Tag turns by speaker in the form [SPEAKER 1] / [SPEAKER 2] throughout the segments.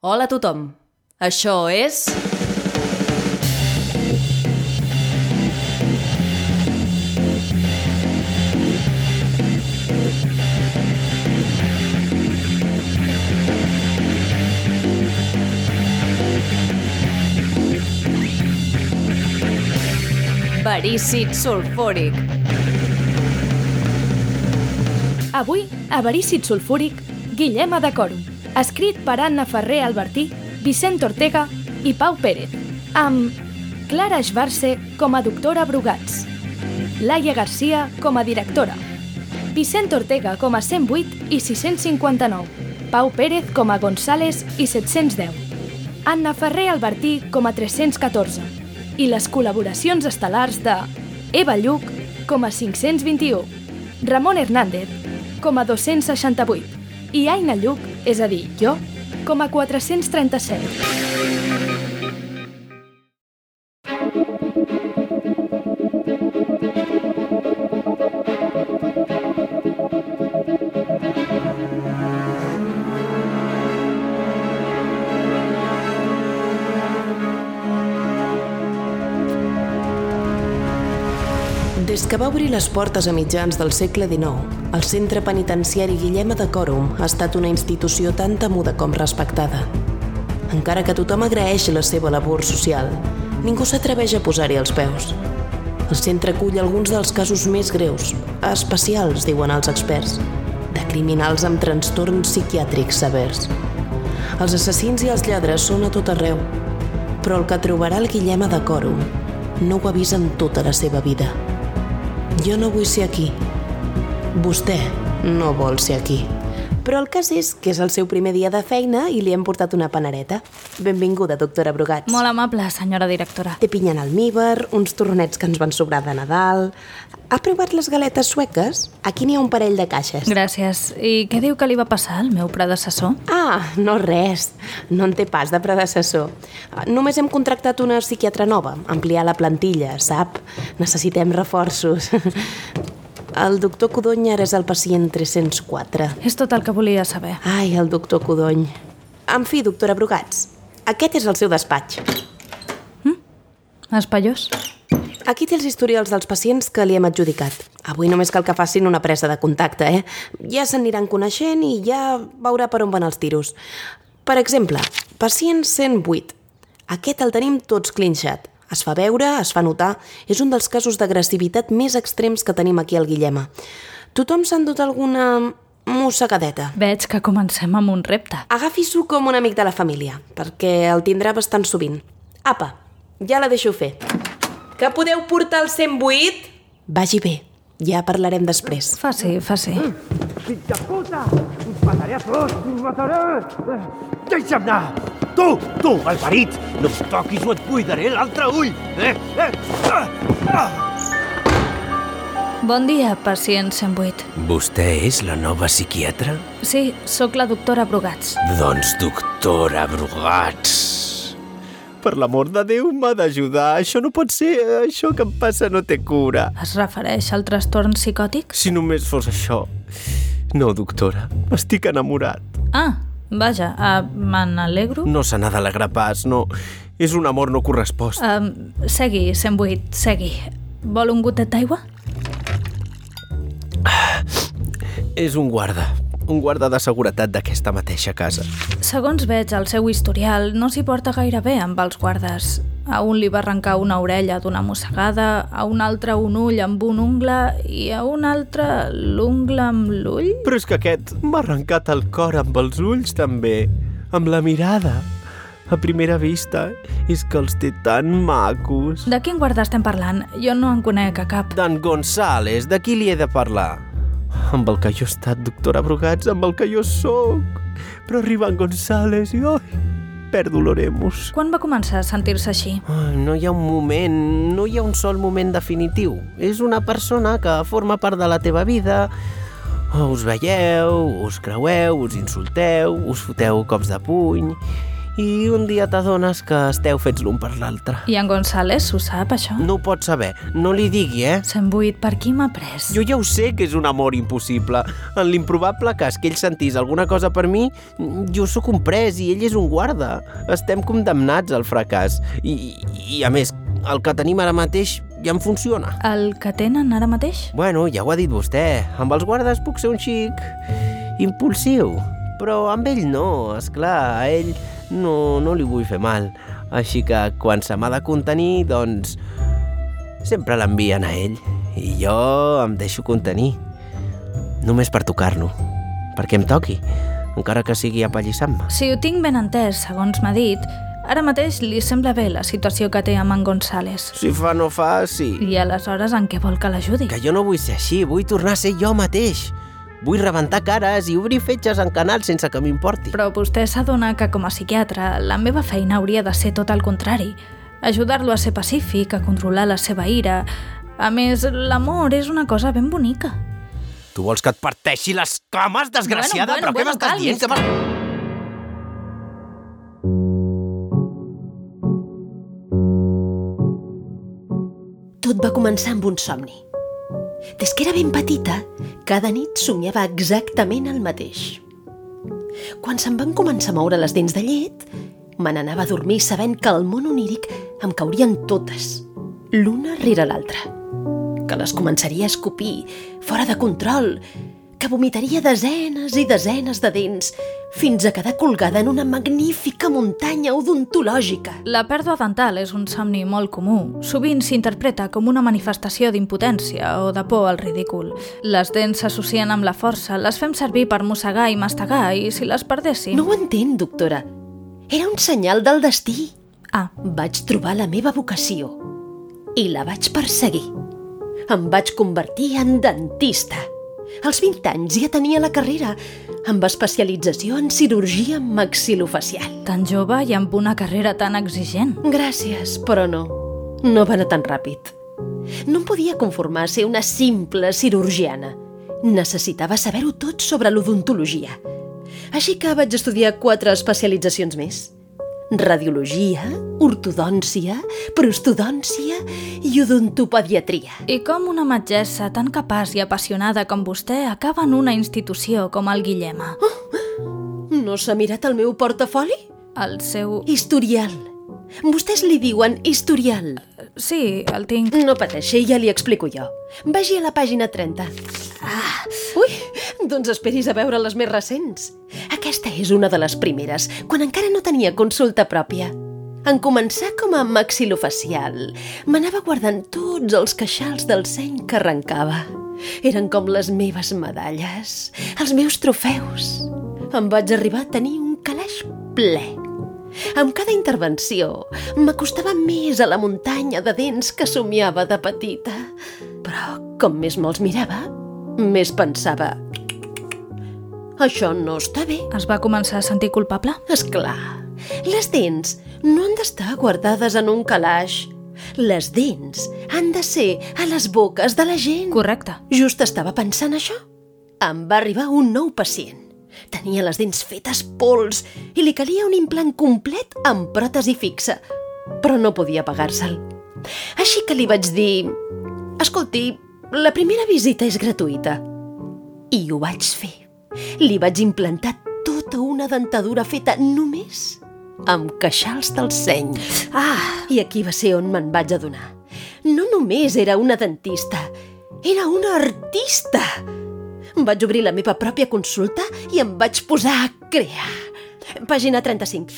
[SPEAKER 1] Hola a tothom. Això és... Verícid sulfúric.
[SPEAKER 2] Avui, a Verícid Sulfúric, Guillem Adacòrum, escrit per Anna Ferrer Albertí, Vicent Ortega i Pau Pérez, amb Clara Schwarze com a doctora Brugats, Laia Garcia com a directora, Vicent Ortega com a 108 i 659, Pau Pérez com a González i 710, Anna Ferrer Albertí com a 314 i les col·laboracions estel·lars de Eva Lluc com a 521, Ramon Hernández com a 268 i Aina Lluc, és a dir, jo, com a 437.
[SPEAKER 3] Obrir les portes a mitjans del segle XIX, el centre penitenciari Guillem de Còrum ha estat una institució tan temuda com respectada. Encara que tothom agraeix la seva labor social, ningú s'atreveix a posar-hi els peus. El centre acull alguns dels casos més greus, especials, diuen els experts, de criminals amb trastorns psiquiàtrics severs. Els assassins i els lladres són a tot arreu, però el que trobarà el Guillem de Còrum no ho ha vist en tota la seva vida. Jo no vull ser aquí. Vostè no vol ser aquí. Però el cas és que és el seu primer dia de feina i li hem portat una panereta. Benvinguda, doctora Brugats.
[SPEAKER 2] Molt amable, senyora directora.
[SPEAKER 3] Té pinya en almíbar, uns torronets que ens van sobrar de Nadal... Ha provat les galetes sueques? Aquí n'hi ha un parell de caixes.
[SPEAKER 2] Gràcies. I què diu que li va passar al meu predecessor?
[SPEAKER 3] Ah, no res. No en té pas de predecessor. Només hem contractat una psiquiatra nova, ampliar la plantilla, sap? Necessitem reforços. El doctor Codony ara és el pacient 304.
[SPEAKER 2] És tot el que volia saber.
[SPEAKER 3] Ai, el doctor Codony. En fi, doctora Brugats, aquest és el seu despatx.
[SPEAKER 2] Espaiós?
[SPEAKER 3] Aquí té els historials dels pacients que li hem adjudicat. Avui només cal que facin una presa de contacte, eh? Ja s'aniran coneixent i ja veurà per on van els tiros. Per exemple, pacient 108. Aquest el tenim tots clinxat. Es fa veure, es fa notar, és un dels casos d'agressivitat més extrems que tenim aquí al Guillema. Tothom s'ha endut alguna mossegadeta.
[SPEAKER 2] Veig que comencem amb un repte.
[SPEAKER 3] Agafi-s'ho com un amic de la família, perquè el tindrà bastant sovint. Apa, ja la deixo fer. Que podeu portar el 108? Vagi bé, ja parlarem després.
[SPEAKER 2] Faci, faci.
[SPEAKER 4] Fill de puta! Us mataré a tots! Us mataré! Deixa'm anar! Tu, tu, malparit! No em toquis o et buidaré l'altre ull! Eh? Eh? Ah! Ah!
[SPEAKER 2] Bon dia, pacient 108.
[SPEAKER 5] Vostè és la nova psiquiatra?
[SPEAKER 2] Sí, sóc la doctora Brugats.
[SPEAKER 5] Doncs, doctora Brugats...
[SPEAKER 6] Per l'amor de Déu, m'ha d'ajudar. Això no pot ser. Això que em passa no té cura.
[SPEAKER 2] Es refereix al trastorn psicòtic?
[SPEAKER 6] Si només fos això. No, doctora, estic enamorat.
[SPEAKER 2] Ah, vaja, uh, me n'alegro.
[SPEAKER 6] No se n'ha d'alegrar pas, no. És un amor no correspost.
[SPEAKER 2] Um, segui, 108, segui. Vol un gotet d'aigua?
[SPEAKER 6] És un guarda. Un guarda de seguretat d'aquesta mateixa casa.
[SPEAKER 2] Segons veig el seu historial, no s'hi porta gaire bé amb els guardes. A un li va arrencar una orella d'una mossegada, a un altre un ull amb un ungle i a un altre l'ungle amb l'ull?
[SPEAKER 6] Però és que aquest m'ha arrencat el cor amb els ulls també, amb la mirada. A primera vista, és que els té tan macos.
[SPEAKER 2] De quin guarda estem parlant? Jo no en conec a cap.
[SPEAKER 6] D'en González, de qui li he de parlar? Amb el que jo he estat, doctora Brugats, amb el que jo sóc. Però arriba en González i, oi, perdo l'oremus.
[SPEAKER 2] Quan va començar a sentir-se així?
[SPEAKER 6] Ai, No hi ha un moment, no hi ha un sol moment definitiu. És una persona que forma part de la teva vida. Us veieu, us creueu, us insulteu, us foteu cops de puny i un dia t'adones que esteu fets l'un per l'altre.
[SPEAKER 2] I en González ho sap, això?
[SPEAKER 6] No ho pots saber, no li digui, eh?
[SPEAKER 2] S'ha embuït per qui m'ha pres.
[SPEAKER 6] Jo ja ho sé que és un amor impossible. En l'improbable cas que ell sentís alguna cosa per mi, jo sóc un pres i ell és un guarda. Estem condemnats al fracàs. I, i a més, el que tenim ara mateix ja em funciona.
[SPEAKER 2] El que tenen ara mateix?
[SPEAKER 6] Bueno, ja ho ha dit vostè. Amb els guardes puc ser un xic impulsiu. Però amb ell no, és clar, ell no, no li vull fer mal. Així que quan se m'ha de contenir, doncs sempre l'envien a ell i jo em deixo contenir. Només per tocar-lo, perquè em toqui, encara que sigui apallissant-me.
[SPEAKER 2] Si ho tinc ben entès, segons m'ha dit, ara mateix li sembla bé la situació que té amb en González.
[SPEAKER 6] Si fa no fa, sí.
[SPEAKER 2] I aleshores en què vol que l'ajudi?
[SPEAKER 6] Que jo no vull ser així, vull tornar a ser jo mateix. Vull rebentar cares i obrir fetges en canals sense que m'importi.
[SPEAKER 2] Però vostè s'adona que com a psiquiatre la meva feina hauria de ser tot el contrari. Ajudar-lo a ser pacífic, a controlar la seva ira... A més, l'amor és una cosa ben bonica.
[SPEAKER 6] Tu vols que et parteixi les cames, desgraciada?
[SPEAKER 2] Bueno, bueno,
[SPEAKER 6] Però què
[SPEAKER 2] bueno,
[SPEAKER 6] m'estàs
[SPEAKER 2] calmis.
[SPEAKER 6] dient? Que
[SPEAKER 7] Tot va començar amb un somni. Des que era ben petita, cada nit somiava exactament el mateix. Quan se'm van començar a moure les dents de llet, me n'anava a dormir sabent que al món oníric em caurien totes, l'una rere l'altra. Que les començaria a escopir, fora de control, que vomitaria desenes i desenes de dents, fins a quedar colgada en una magnífica muntanya odontològica.
[SPEAKER 2] La pèrdua dental és un somni molt comú. Sovint s'interpreta com una manifestació d'impotència o de por al ridícul. Les dents s'associen amb la força, les fem servir per mossegar i mastegar i si les perdéssim...
[SPEAKER 7] No ho entenc, doctora. Era un senyal del destí.
[SPEAKER 2] Ah,
[SPEAKER 7] Vaig trobar la meva vocació i la vaig perseguir. Em vaig convertir en dentista. Als 20 anys ja tenia la carrera, amb especialització en cirurgia maxilofacial.
[SPEAKER 2] tan jove i amb una carrera tan exigent.
[SPEAKER 7] Gràcies, però no. No va anar tan ràpid. No em podia conformar a ser una simple cirurgiana. Necessitava saber-ho tot sobre l'odontologia. Així que vaig estudiar quatre especialitzacions més. Radiologia, ortodòncia, prostodòncia i odontopediatria.
[SPEAKER 2] I com una metgessa tan capaç i apassionada com vostè acaba en una institució com el Guillema?
[SPEAKER 7] No s'ha mirat el meu portafoli?
[SPEAKER 2] El seu...
[SPEAKER 7] Historial. Vostès li diuen historial.
[SPEAKER 2] Sí, el tinc.
[SPEAKER 7] No pateixi, ja li explico jo. Vagi a la pàgina 30. Ah, ui, doncs esperis a veure les més recents. Aquesta és una de les primeres, quan encara no tenia consulta pròpia. En començar com a maxilofacial, m'anava guardant tots els queixals del seny que arrencava. Eren com les meves medalles, els meus trofeus. Em vaig arribar a tenir un calaix ple. Amb cada intervenció m'acostava més a la muntanya de dents que somiava de petita. Però com més me'ls mirava, més pensava... Això no està bé.
[SPEAKER 2] Es va començar a sentir culpable?
[SPEAKER 7] És clar, les dents no han d'estar guardades en un calaix. Les dents han de ser a les boques de la gent.
[SPEAKER 2] Correcte.
[SPEAKER 7] Just estava pensant això. Em va arribar un nou pacient. Tenia les dents fetes pols i li calia un implant complet amb pròtesi fixa, però no podia pagar-se'l. Així que li vaig dir... Escolti, la primera visita és gratuïta. I ho vaig fer. Li vaig implantar tota una dentadura feta només amb queixals del seny. Ah, i aquí va ser on me'n vaig adonar. No només era una dentista, era una artista. Vaig obrir la meva pròpia consulta i em vaig posar a crear. Pàgina 35.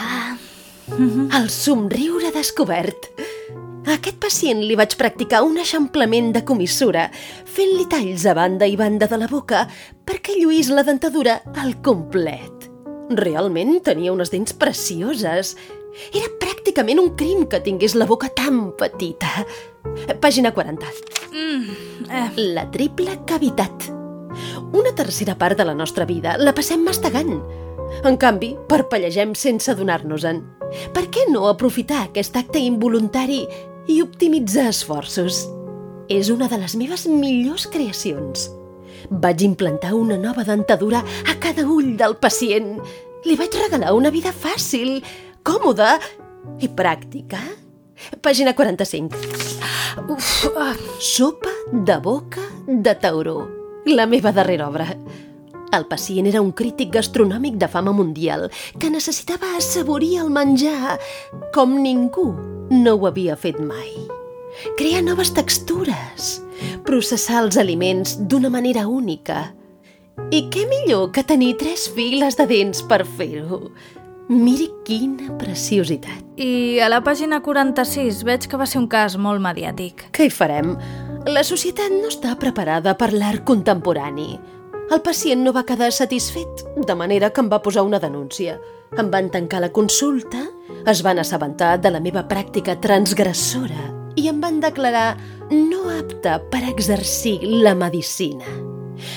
[SPEAKER 7] Ah, el somriure descobert. A aquest pacient li vaig practicar un eixamplament de comissura, fent-li talls a banda i banda de la boca perquè lluís la dentadura al complet. Realment tenia unes dents precioses. Era pràcticament un crim que tingués la boca tan petita. Pàgina 40. La triple cavitat. Una tercera part de la nostra vida la passem mastegant. En canvi, parpellegem sense adonar-nos-en. Per què no aprofitar aquest acte involuntari i optimitzar esforços? És una de les meves millors creacions. Vaig implantar una nova dentadura a cada ull del pacient Li vaig regalar una vida fàcil, còmoda i pràctica. Pàgina 45.
[SPEAKER 2] Uf, ah,
[SPEAKER 7] Sopa de boca de tauró. La meva darrera obra. El pacient era un crític gastronòmic de fama mundial que necessitava assaborir el menjar com ningú no ho havia fet mai. Crear noves textures, processar els aliments d'una manera única. I què millor que tenir tres files de dents per fer-ho? Miri quina preciositat.
[SPEAKER 2] I a la pàgina 46 veig que va ser un cas molt mediàtic.
[SPEAKER 7] Què hi farem? La societat no està preparada per l'art contemporani. El pacient no va quedar satisfet, de manera que em va posar una denúncia. Em van tancar la consulta, es van assabentar de la meva pràctica transgressora i em van declarar no apta per exercir la medicina.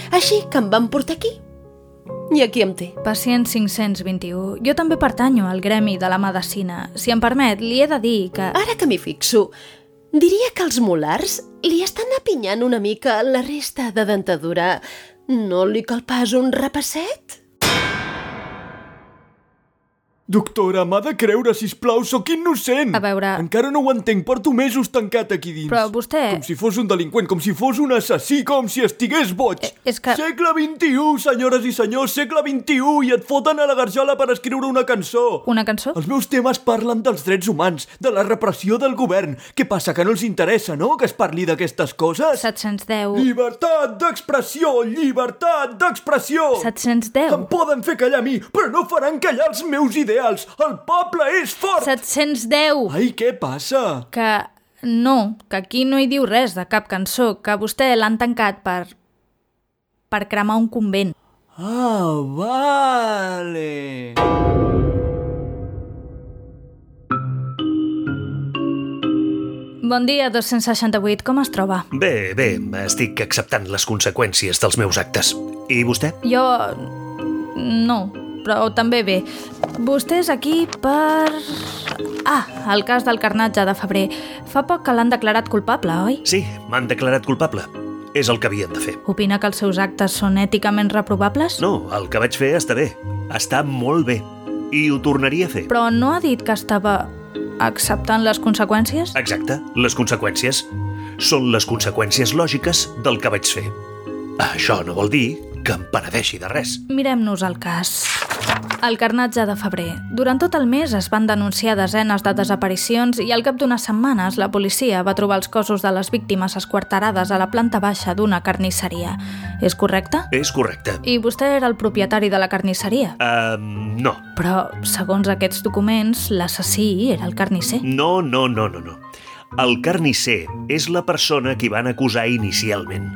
[SPEAKER 7] Així que em van portar aquí. I aquí em té.
[SPEAKER 2] Pacient 521. Jo també pertanyo al gremi de la medicina. Si em permet, li he de dir que...
[SPEAKER 7] Ara que m'hi fixo, diria que els molars li estan apinyant una mica la resta de dentadura. No li cal pas un repasset?
[SPEAKER 8] Doctora, m'ha de creure, sisplau, sóc innocent.
[SPEAKER 2] A veure-
[SPEAKER 8] Encara no ho entenc, porto mesos tancat aquí dins.
[SPEAKER 2] Però vostè-
[SPEAKER 8] Com si fos un delinqüent, com si fos un assassí, com si estigués boig.
[SPEAKER 2] Eh, és que-
[SPEAKER 8] Segle XXI, senyores i senyors, segle XXI, i et foten a la garjola per escriure una cançó.
[SPEAKER 2] Una cançó?
[SPEAKER 8] Els meus temes parlen dels drets humans, de la repressió del govern. Què passa, que no els interessa, no?, que es parli d'aquestes coses?
[SPEAKER 2] 710.
[SPEAKER 8] Llibertat d'expressió, llibertat d'expressió!
[SPEAKER 2] 710.
[SPEAKER 8] Em poden fer callar a mi, però no faran callar els meus ideals. El poble és fort!
[SPEAKER 2] 710.
[SPEAKER 8] Ai, què passa?
[SPEAKER 2] Que no, que aquí no hi diu res de cap cançó, que vostè l'han tancat per... per cremar un convent.
[SPEAKER 8] Ah, vale.
[SPEAKER 2] Bon dia, 268, com es troba?
[SPEAKER 9] Bé, bé, estic acceptant les conseqüències dels meus actes. I vostè?
[SPEAKER 2] Jo... no, però també bé. Vostè és aquí per... Ah, el cas del carnatge de febrer. Fa poc que l'han declarat culpable, oi?
[SPEAKER 9] Sí, m'han declarat culpable. És el que havien de fer.
[SPEAKER 2] Opina que els seus actes són èticament reprovables?
[SPEAKER 9] No, el que vaig fer està bé. Està molt bé. I ho tornaria a fer.
[SPEAKER 2] Però no ha dit que estava acceptant les conseqüències?
[SPEAKER 9] Exacte, les conseqüències són les conseqüències lògiques del que vaig fer. Això no vol dir que em penedeixi de res.
[SPEAKER 2] Mirem-nos el cas. El carnatge de febrer. Durant tot el mes es van denunciar desenes de desaparicions i al cap d'unes setmanes la policia va trobar els cossos de les víctimes esquarterades a la planta baixa d'una carnisseria. És correcte?
[SPEAKER 9] És correcte.
[SPEAKER 2] I vostè era el propietari de la carnisseria.
[SPEAKER 9] Um, no.
[SPEAKER 2] Però, segons aquests documents, l'assassí era el carnisser.
[SPEAKER 9] No, no, no, no, no. El carnisser és la persona que van acusar inicialment.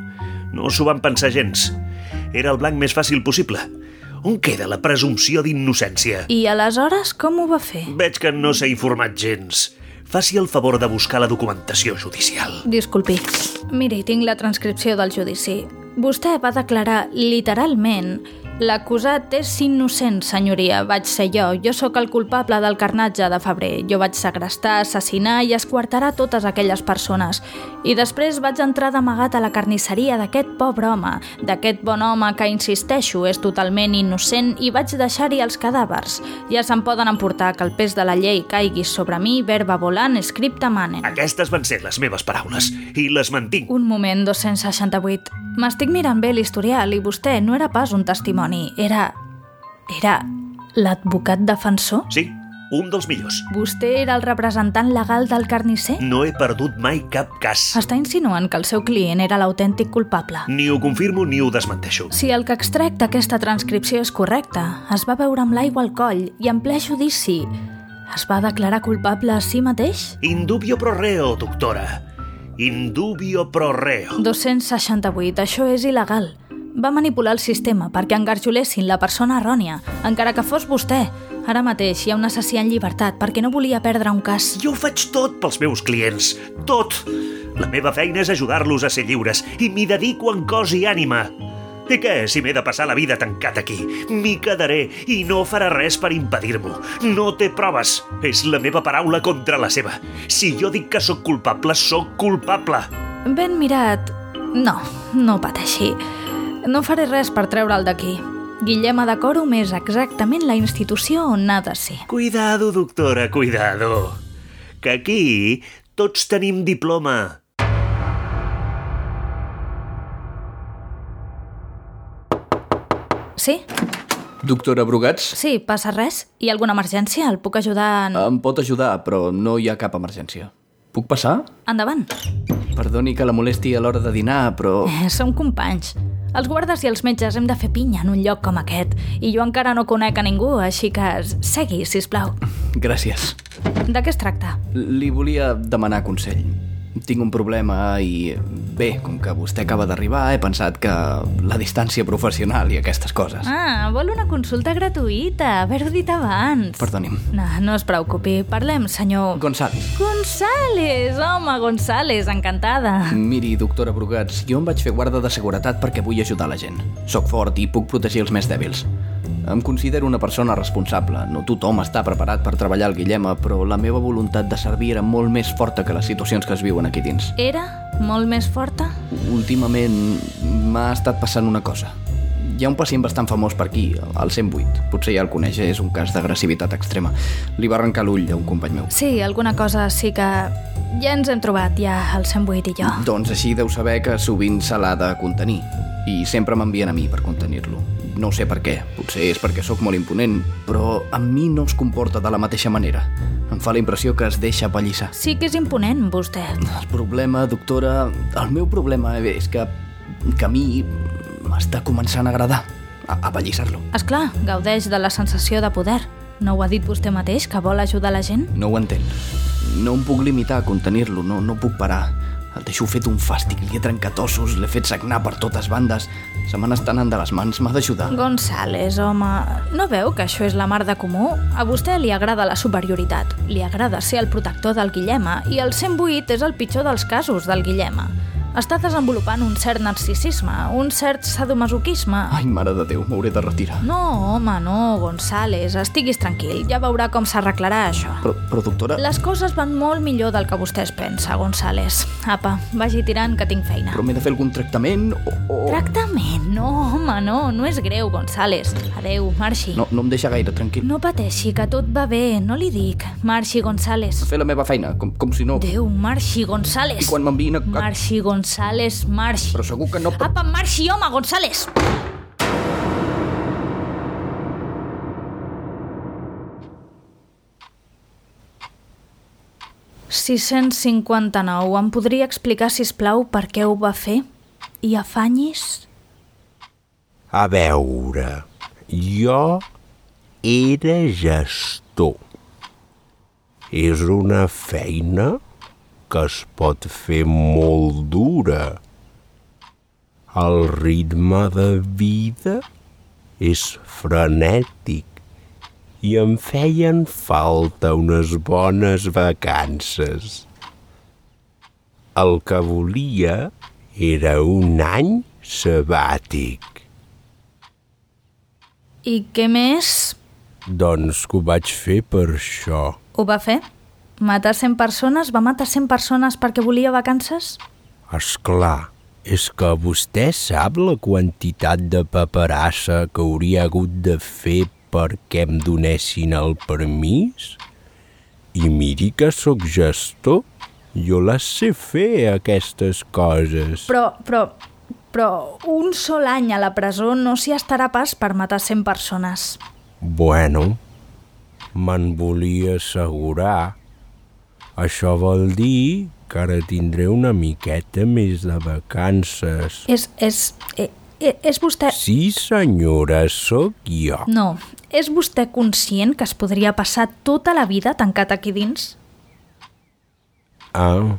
[SPEAKER 9] No s'ho van pensar gens. Era el blanc més fàcil possible. On queda la presumpció d'innocència?
[SPEAKER 2] I aleshores com ho va fer?
[SPEAKER 9] Veig que no s'ha informat gens. Faci el favor de buscar la documentació judicial.
[SPEAKER 2] Disculpi. Miri, tinc la transcripció del judici. Vostè va declarar literalment L'acusat és innocent, senyoria. Vaig ser jo. Jo sóc el culpable del carnatge de febrer. Jo vaig segrestar, assassinar i esquarterar totes aquelles persones. I després vaig entrar d'amagat a la carnisseria d'aquest pobre home, d'aquest bon home que, insisteixo, és totalment innocent i vaig deixar-hi els cadàvers. Ja se'n poden emportar que el pes de la llei caigui sobre mi, verba volant, scripta manen.
[SPEAKER 9] Aquestes van ser les meves paraules i les mantinc.
[SPEAKER 2] Un moment, 268. M'estic mirant bé l'historial i vostè no era pas un testimoni, era... era l'advocat defensor?
[SPEAKER 9] Sí, un dels millors.
[SPEAKER 2] Vostè era el representant legal del carnisser?
[SPEAKER 9] No he perdut mai cap cas.
[SPEAKER 2] Està insinuant que el seu client era l'autèntic culpable.
[SPEAKER 9] Ni ho confirmo ni ho desmenteixo.
[SPEAKER 2] Si el que extrec d'aquesta transcripció és correcte, es va veure amb l'aigua al coll i en ple judici es va declarar culpable a si mateix?
[SPEAKER 9] Indubio pro reo, doctora. Indubio pro reo.
[SPEAKER 2] 268. Això és il·legal. Va manipular el sistema perquè engarjolessin la persona errònia, encara que fos vostè. Ara mateix hi ha un assassí en llibertat perquè no volia perdre un cas.
[SPEAKER 9] Jo ho faig tot pels meus clients. Tot. La meva feina és ajudar-los a ser lliures i m'hi dedico en cos i ànima. I què, si m'he de passar la vida tancat aquí? M'hi quedaré i no farà res per impedir-m'ho. No té proves. És la meva paraula contra la seva. Si jo dic que sóc culpable, sóc culpable.
[SPEAKER 2] Ben mirat. No, no pateixi. No faré res per treure'l d'aquí. Guillema de Còrum és exactament la institució on n'ha de ser.
[SPEAKER 9] Cuidado, doctora, cuidado. Que aquí tots tenim diploma.
[SPEAKER 2] Sí?
[SPEAKER 10] Doctora Brugats,
[SPEAKER 2] Sí, passa res? Hi ha alguna emergència? El puc ajudar en...
[SPEAKER 10] em pot ajudar, però no hi ha cap emergència. Puc passar?
[SPEAKER 2] Endavant.
[SPEAKER 10] Perdoni que la molesti a l'hora de dinar, però...
[SPEAKER 2] Eh, som companys. Els guardes i els metges hem de fer pinya en un lloc com aquest i jo encara no conec a ningú, així que segui, si plau.
[SPEAKER 10] Gràcies.
[SPEAKER 2] De què es tracta?
[SPEAKER 10] Li volia demanar consell. Tinc un problema i... Bé, com que vostè acaba d'arribar, he pensat que la distància professional i aquestes coses.
[SPEAKER 2] Ah, vol una consulta gratuïta, haver-ho dit abans.
[SPEAKER 10] Perdoni'm.
[SPEAKER 2] No, no es preocupi, parlem, senyor...
[SPEAKER 10] González.
[SPEAKER 2] González, home, González, encantada.
[SPEAKER 10] Miri, doctora Brugats, jo em vaig fer guarda de seguretat perquè vull ajudar la gent. Soc fort i puc protegir els més dèbils. Em considero una persona responsable. No tothom està preparat per treballar al Guillema, però la meva voluntat de servir era molt més forta que les situacions que es viuen aquí dins.
[SPEAKER 2] Era molt més forta?
[SPEAKER 10] Últimament m'ha estat passant una cosa. Hi ha un pacient bastant famós per aquí, el 108. Potser ja el coneix, és un cas d'agressivitat extrema. Li va arrencar l'ull a un company meu.
[SPEAKER 2] Sí, alguna cosa sí que... Ja ens hem trobat, ja, el 108 i jo.
[SPEAKER 10] Doncs així deu saber que sovint se l'ha de contenir. I sempre m'envien a mi per contenir-lo. No sé per què, potser és perquè sóc molt imponent, però amb mi no es comporta de la mateixa manera. Em fa la impressió que es deixa pallissar.
[SPEAKER 2] Sí que és imponent, vostè.
[SPEAKER 10] El problema, doctora, el meu problema és que, que a mi m'està començant a agradar a, a pallissar-lo.
[SPEAKER 2] És clar, gaudeix de la sensació de poder. No ho ha dit vostè mateix, que vol ajudar la gent?
[SPEAKER 10] No ho entén. No em puc limitar a contenir-lo, no, no puc parar. El deixo fet un fàstic, li he trencat ossos, l'he fet sagnar per totes bandes. Se me n'estan anant de les mans, m'ha d'ajudar.
[SPEAKER 2] González, home, no veu que això és la mar de comú? A vostè li agrada la superioritat, li agrada ser el protector del Guillema i el 108 és el pitjor dels casos del Guillema. Està desenvolupant un cert narcisisme, un cert sadomasoquisme.
[SPEAKER 10] Ai, mare de Déu, m'hauré de retirar.
[SPEAKER 2] No, home, no, González, estiguis tranquil, ja veurà com s'arreglarà això.
[SPEAKER 10] Però, però doctora...
[SPEAKER 2] Les coses van molt millor del que vostè es pensa, González. Apa, vagi tirant que tinc feina.
[SPEAKER 10] Però m'he de fer algun tractament o... o...
[SPEAKER 2] Tractament? No, home, no, no és greu, González. Adeu, marxi.
[SPEAKER 10] No, no em deixa gaire, tranquil.
[SPEAKER 2] No pateixi, que tot va bé, no li dic. Marxi, González.
[SPEAKER 10] Fer la meva feina, com, com si no...
[SPEAKER 2] Déu, marxi, González.
[SPEAKER 10] I quan m'enviïn a...
[SPEAKER 2] Marxi, González, marxi.
[SPEAKER 10] Però segur que no...
[SPEAKER 2] Apa, marxi, home, González! «659. Em podria explicar, si plau per què ho va fer? I afanyis?»
[SPEAKER 11] A veure, jo era gestor. És una feina que es pot fer molt dura. El ritme de vida és frenètic i em feien falta unes bones vacances. El que volia era un any sabàtic.
[SPEAKER 2] I què més?
[SPEAKER 11] Doncs que ho vaig fer per això.
[SPEAKER 2] Ho va fer? Matar 100 persones? Va matar 100 persones perquè volia vacances?
[SPEAKER 11] És clar, és que vostè sap la quantitat de paperassa que hauria hagut de fer perquè em donessin el permís? I miri que sóc gestor, jo les sé fer, aquestes coses.
[SPEAKER 2] Però, però, però un sol any a la presó no s'hi estarà pas per matar 100 persones.
[SPEAKER 11] Bueno, me'n volia assegurar. Això vol dir que ara tindré una miqueta més de vacances.
[SPEAKER 2] És, és, eh, eh, és vostè...
[SPEAKER 11] Sí, senyora, sóc jo.
[SPEAKER 2] No, és vostè conscient que es podria passar tota la vida tancat aquí dins?
[SPEAKER 11] Ah.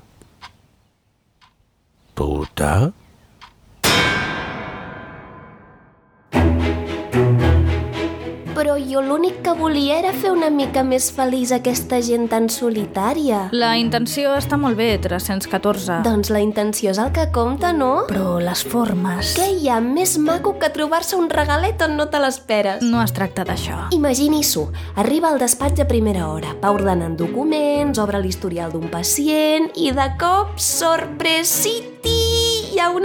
[SPEAKER 11] Puta?
[SPEAKER 12] Jo l'únic que volia era fer una mica més feliç aquesta gent tan solitària.
[SPEAKER 2] La intenció està molt bé, 314.
[SPEAKER 12] Doncs la intenció és el que compta, no?
[SPEAKER 2] Però les formes...
[SPEAKER 12] Què hi ha més maco que trobar-se un regalet on no te l'esperes?
[SPEAKER 2] No es tracta d'això.
[SPEAKER 12] Imagini-s'ho. Arriba al despatx a primera hora, va ordenant documents, obre l'historial d'un pacient i de cop, sorpresiti!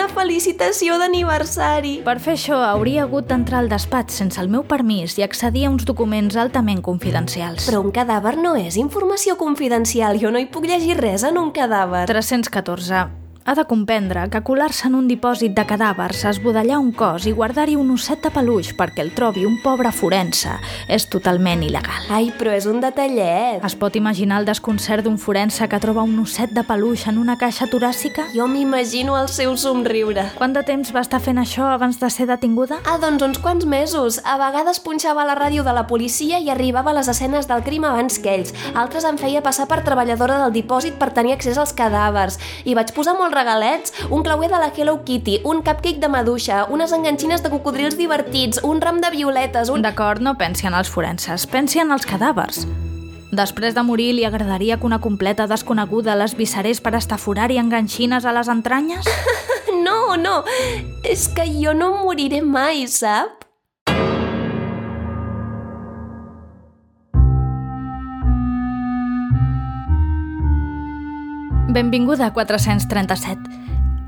[SPEAKER 12] Una felicitació d'aniversari.
[SPEAKER 2] Per fer això hauria hagut d'entrar al despatx sense el meu permís i accedir a uns documents altament confidencials.
[SPEAKER 12] Però un cadàver no és informació confidencial. Jo no hi puc llegir res en un cadàver.
[SPEAKER 2] 314. Ha de comprendre que colar-se en un dipòsit de cadàvers, esbudellar un cos i guardar-hi un osset de peluix perquè el trobi un pobre forense és totalment il·legal.
[SPEAKER 12] Ai, però és un detallet.
[SPEAKER 2] Es pot imaginar el desconcert d'un forense que troba un osset de peluix en una caixa toràcica?
[SPEAKER 12] Jo m'imagino el seu somriure.
[SPEAKER 2] Quant de temps va estar fent això abans de ser detinguda?
[SPEAKER 12] Ah, doncs uns quants mesos. A vegades punxava la ràdio de la policia i arribava a les escenes del crim abans que ells. Altres em feia passar per treballadora del dipòsit per tenir accés als cadàvers. I vaig posar regalets, un clauer de la Hello Kitty, un cupcake de maduixa, unes enganxines de cocodrils divertits, un ram de violetes, un...
[SPEAKER 2] D'acord, no pensi en els forenses, pensi en els cadàvers. Després de morir, li agradaria que una completa desconeguda les viscerés per estaforar-hi enganxines a les entranyes?
[SPEAKER 12] No, no, és que jo no moriré mai, sap?
[SPEAKER 2] Benvinguda a 437.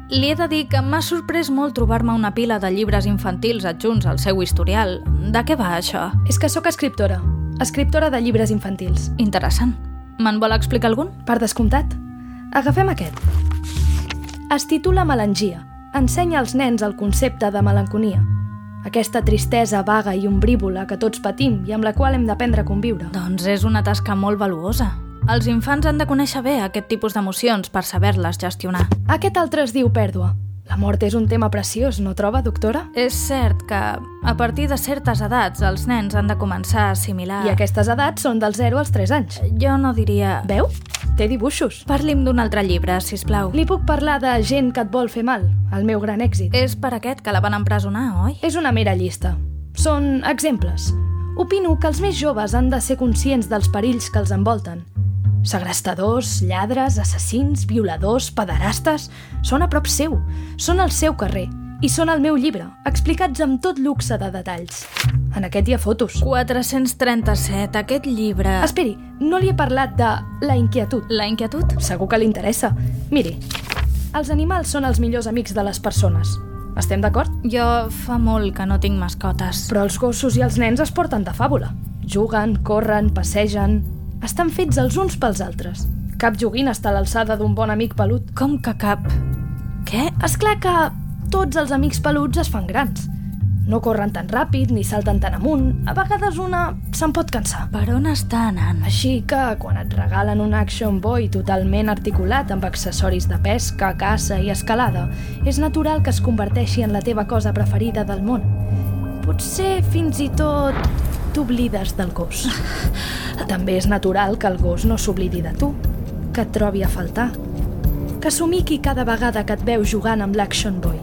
[SPEAKER 2] Li he de dir que m'ha sorprès molt trobar-me una pila de llibres infantils adjunts al seu historial. De què va això?
[SPEAKER 13] És que sóc escriptora. Escriptora de llibres infantils.
[SPEAKER 2] Interessant. Me'n vol explicar algun?
[SPEAKER 13] Per descomptat. Agafem aquest. Es titula Melangia. Ensenya als nens el concepte de melanconia. Aquesta tristesa vaga i ombrívola que tots patim i amb la qual hem d'aprendre a conviure.
[SPEAKER 2] Doncs és una tasca molt valuosa. Els infants han de conèixer bé aquest tipus d'emocions per saber-les gestionar.
[SPEAKER 13] Aquest altre es diu pèrdua. La mort és un tema preciós, no troba, doctora?
[SPEAKER 2] És cert que, a partir de certes edats, els nens han de començar a assimilar...
[SPEAKER 13] I aquestes edats són del 0 als 3 anys.
[SPEAKER 2] Jo no diria...
[SPEAKER 13] Veu? Té dibuixos.
[SPEAKER 2] Parli'm d'un altre llibre, si plau.
[SPEAKER 13] Li puc parlar de Gent que et vol fer mal, el meu gran èxit.
[SPEAKER 2] És per aquest que la van empresonar, oi?
[SPEAKER 13] És una mera llista. Són exemples. Opino que els més joves han de ser conscients dels perills que els envolten. Segrestadors, lladres, assassins, violadors, pederastes... Són a prop seu, són al seu carrer i són al meu llibre, explicats amb tot luxe de detalls. En aquest hi ha fotos.
[SPEAKER 2] 437, aquest llibre...
[SPEAKER 13] Esperi, no li he parlat de la inquietud.
[SPEAKER 2] La inquietud?
[SPEAKER 13] Segur que li interessa. Miri, els animals són els millors amics de les persones. Estem d'acord?
[SPEAKER 2] Jo fa molt que no tinc mascotes.
[SPEAKER 13] Però els gossos i els nens es porten de fàbula. Juguen, corren, passegen... Estan fets els uns pels altres. Cap joguina està a l'alçada d'un bon amic pelut.
[SPEAKER 2] Com que cap? Què?
[SPEAKER 13] És clar que tots els amics peluts es fan grans. No corren tan ràpid ni salten tan amunt. A vegades una se'n pot cansar.
[SPEAKER 2] Per on està anant?
[SPEAKER 13] Així que quan et regalen un Action Boy totalment articulat amb accessoris de pesca, caça i escalada, és natural que es converteixi en la teva cosa preferida del món. Potser fins i tot t'oblides del gos. També és natural que el gos no s'oblidi de tu, que et trobi a faltar, que s'humiqui cada vegada que et veu jugant amb l'Action Boy,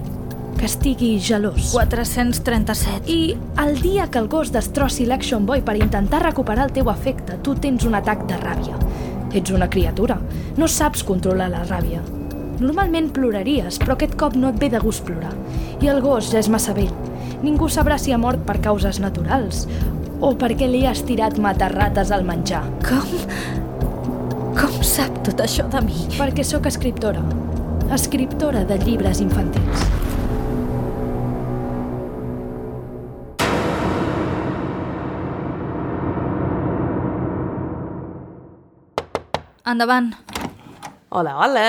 [SPEAKER 13] que estigui gelós.
[SPEAKER 2] 437.
[SPEAKER 13] I el dia que el gos destrossi l'Action Boy per intentar recuperar el teu afecte, tu tens un atac de ràbia. Ets una criatura, no saps controlar la ràbia. Normalment ploraries, però aquest cop no et ve de gust plorar. I el gos ja és massa vell. Ningú sabrà si ha mort per causes naturals o perquè li has tirat matarrates al menjar.
[SPEAKER 2] Com? Com sap tot això de mi?
[SPEAKER 13] Perquè sóc escriptora. Escriptora de llibres infantils.
[SPEAKER 2] Endavant.
[SPEAKER 3] Hola, hola.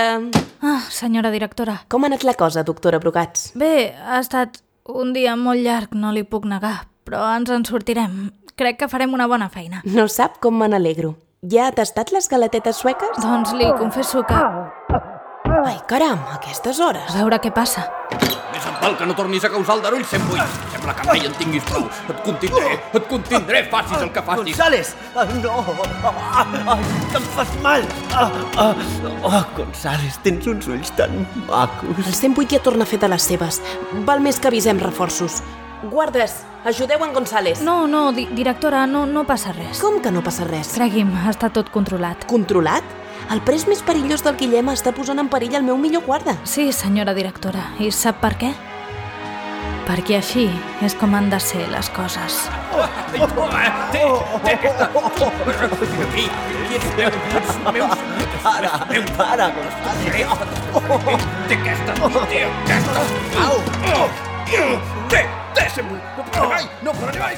[SPEAKER 2] Ah, senyora directora.
[SPEAKER 3] Com ha anat la cosa, doctora Brugats?
[SPEAKER 2] Bé, ha estat un dia molt llarg, no li puc negar, però ens en sortirem. Crec que farem una bona feina.
[SPEAKER 3] No sap com me n'alegro. Ja ha tastat les galetetes sueques?
[SPEAKER 2] Doncs li confesso que...
[SPEAKER 3] Ai, caram, a aquestes hores.
[SPEAKER 2] A veure què passa.
[SPEAKER 14] Més en pal que no tornis a causar el darull 108. Sembla que mai en tinguis prou. Et contindré, et contindré, facis el que facis.
[SPEAKER 6] González! Ah, no! Ah, ah, te'm fas mal! Ah, ah, oh, González, tens uns ulls tan macos.
[SPEAKER 3] El 108 ja torna a fer de les seves. Val més que avisem reforços. Guardes, ajudeu en González.
[SPEAKER 2] No, no, di directora, no, no passa res.
[SPEAKER 3] Com que no passa res?
[SPEAKER 2] Cregui'm, està tot controlat.
[SPEAKER 3] Controlat? El pres més perillós del Guillem està posant en perill el meu millor guarda.
[SPEAKER 2] Sí, senyora directora. I sap per què?
[SPEAKER 14] perquè així és com han de ser les coses.
[SPEAKER 6] Para, para,
[SPEAKER 15] Té aquesta, té aquesta... Au! Té, té, 108! No pararé mai, no pararé mai,